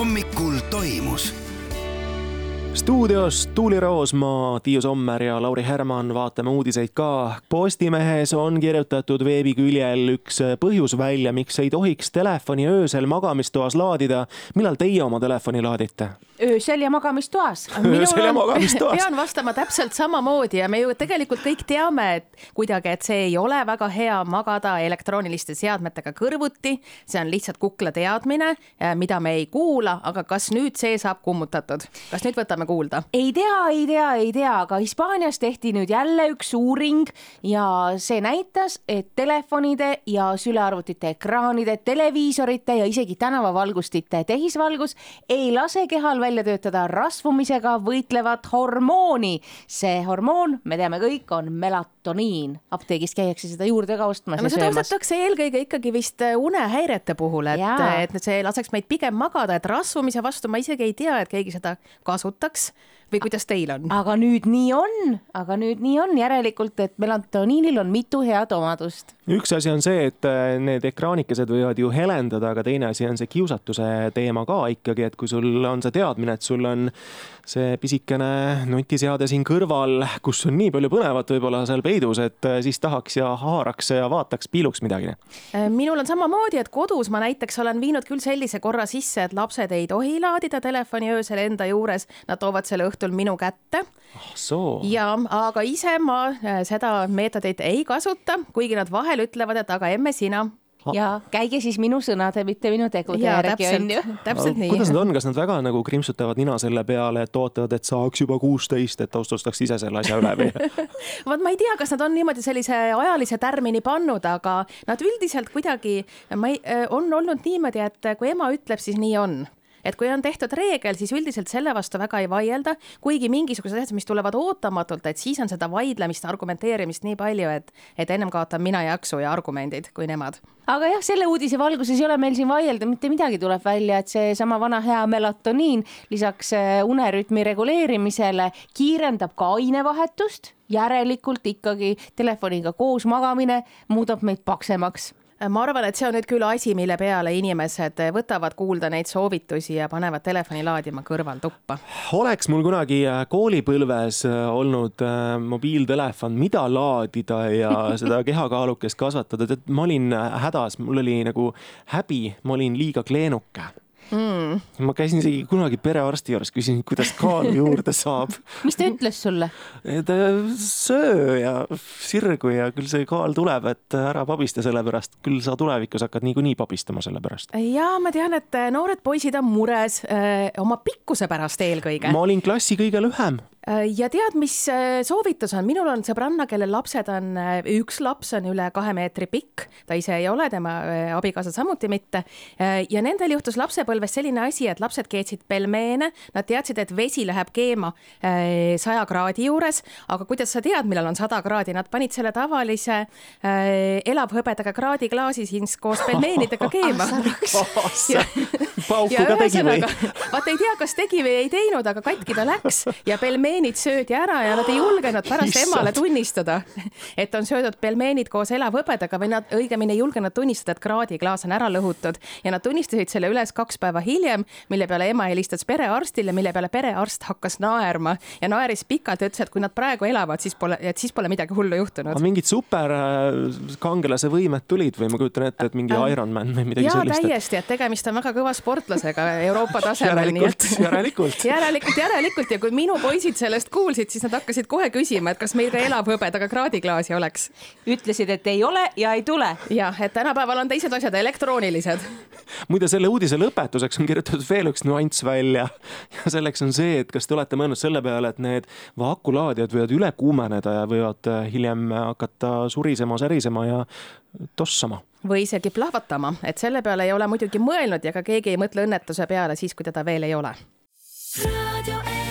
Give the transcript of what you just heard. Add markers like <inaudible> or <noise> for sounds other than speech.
hommikul toimus stuudios Tuuli Roosmaa, Tiiu Sommer ja Lauri Härman, vaatame uudiseid ka. Postimehes on kirjutatud veebiküljel üks põhjus välja, miks ei tohiks telefoni öösel magamistoas laadida. millal teie oma telefoni laadite? Öösel ja magamistoas. <laughs> öösel ja magamistoas. <laughs> pean vastama täpselt samamoodi ja me ju tegelikult kõik teame, et kuidagi, et see ei ole väga hea magada elektrooniliste seadmetega kõrvuti. see on lihtsalt kukla teadmine, mida me ei kuula, aga kas nüüd see saab kummutatud, kas nüüd võtame kuulda? ei tea, ei tea, ei tea, aga Hispaanias tehti nüüd jälle üks uuring ja see näitas, et telefonide ja sülearvutite ekraanide, televiisorite ja isegi tänavavalgustite tehisvalgus ei lase kehal välja töötada rasvumisega võitlevat hormooni. see hormoon, me teame kõik, on melatoniin. apteegis käiakse seda juurde ka ostmas no, söömas. kasutatakse eelkõige ikkagi vist unehäirete puhul, et, et see laseks meid pigem magada, et rasvumise vastu ma isegi ei tea, et keegi seda kasutaks või kuidas teil on? aga nüüd nii on, aga nüüd nii on järelikult, et melatoniinil on mitu head omadust. üks asi on see, et äh, need ekraanikesed võivad ju helendada, aga teine asi on see kiusatuse teema ka ikkagi, et kui sul on see teadmine, et sul on see pisikene nutiseade siin kõrval, kus on nii palju põnevat võib-olla seal peidus, et äh, siis tahaks ja haaraks ja vaataks, piiluks midagi. Äh, minul on samamoodi, et kodus ma näiteks olen viinud küll sellise korra sisse, et lapsed ei tohi laadida telefoni öösel enda juures, nad toovad selle õhtul minu kätte. Oh,. ja, aga ise ma äh, seda meetodit ei kasuta, kuigi nad vahel ütlevad, et aga emme sina. Ja käige siis minu sõnade, mitte minu tegude järgi, on ju. <laughs> täpselt nii. kuidas nad on, kas nad väga nagu krimpsutavad nina selle peale, et ootavad, et saaks juba kuusteist, et otsustaks ise selle asja üle või? <laughs> Vot ma ei tea, kas nad on niimoodi sellise ajalise tärmini pannud, aga nad üldiselt kuidagi, ma ei, äh, on olnud niimoodi, et kui ema ütleb, siis nii on et kui on tehtud reegel, siis üldiselt selle vastu väga ei vaielda, kuigi mingisugused asjad, mis tulevad ootamatult, et siis on seda vaidlemist, argumenteerimist nii palju, et, et ennem kaotan mina jaksu ja argumendid kui nemad. Aga jah, selle uudise valguses ei ole meil siin vaielda, mitte midagi tuleb välja, et seesama vana hea melatoniin lisaks äh, unerütmi reguleerimisele kiirendab ka ainevahetust, järelikult ikkagi telefoniga koos magamine muudab meid paksemaks ma arvan, et see on nüüd küll asi, mille peale inimesed võtavad kuulda neid soovitusi ja panevad telefoni laadima kõrvaltuppa. oleks mul kunagi äh, koolipõlves äh, olnud äh, mobiiltelefon, mida laadida ja <laughs> seda kehakaalukest kasvatada, tead, ma olin hädas, mul oli nagu häbi, ma olin liiga kleenuke mm.. ma käisin isegi kunagi perearsti juures, küsisin, kuidas kaalu <laughs> juurde saab. mis ta ütles sulle? et söö ja sirgu ja küll see kaal tuleb, et ära pabista selle pärast, küll sa tulevikus hakkad niikuinii pabistama selle pärast. ja ma tean, et noored poisid on mures öö, oma pikkuse pärast eelkõige. ma olin klassi kõige lühem ja tead, mis äh, soovitus on, minul on sõbranna, kellel lapsed on, äh, üks laps on üle kahe meetri pikk, ta ise ei ole, tema abikaasa samuti mitte. ja nendel juhtus lapsepõlves selline asi, et lapsed keetsid pelmeene, nad teadsid, et vesi läheb keema saja kraadi juures, aga kuidas sa tead, millal on sada kraadi, nad panid selle tavalise elavhõbedaga kraadiklaasi siis koos pelmeenidega <laughs> keema. Pauku ka tegi või? vaata ei tea, kas tegi või ei teinud, aga katki ta läks. Ja pelmeen pelmeenid söödi ära ja nad ei julgenud pärast Issand. emale tunnistada, et on söödud pelmeenid koos elavhõbedaga või nad õigemini ei julgenud tunnistada, et kraadiklaas on ära lõhutud ja nad tunnistasid selle üles kaks päeva hiljem, mille peale ema helistas perearstile, mille peale perearst hakkas naerma ja naeris pikalt ja ütles, et kui nad praegu elavad, siis pole, et siis pole midagi hullu juhtunud. mingid superkangelase võimed tulid või ma kujutan ette, et mingi äh, Ironman või midagi jaa, sellist? täiesti, et tegemist on väga kõva sportlasega Euroopa tasemel. järelikult, järelikult. <laughs> järelikult, järelikult ja kui minu poisid sellest kuulsid, siis nad hakkasid kohe küsima, et kas meil ka elavhõbedaga kraadiklaasi oleks. ütlesid, et ei ole ja ei tule. jah, et tänapäeval on teised asjad elektroonilised. muide, selle uudise lõpetuseks on kirjutatud veel üks nüanss välja ja selleks on see, et kas te olete mõelnud selle peale, et need akulaadijad võivad üle kuumeneda ja võivad äh, hiljem hakata surisema, särisema ja tossama või isegi plahvatama, et selle peale ei ole muidugi mõelnud ja ka keegi ei mõtle õnnetuse peale siis, kui teda veel ei ole. raadio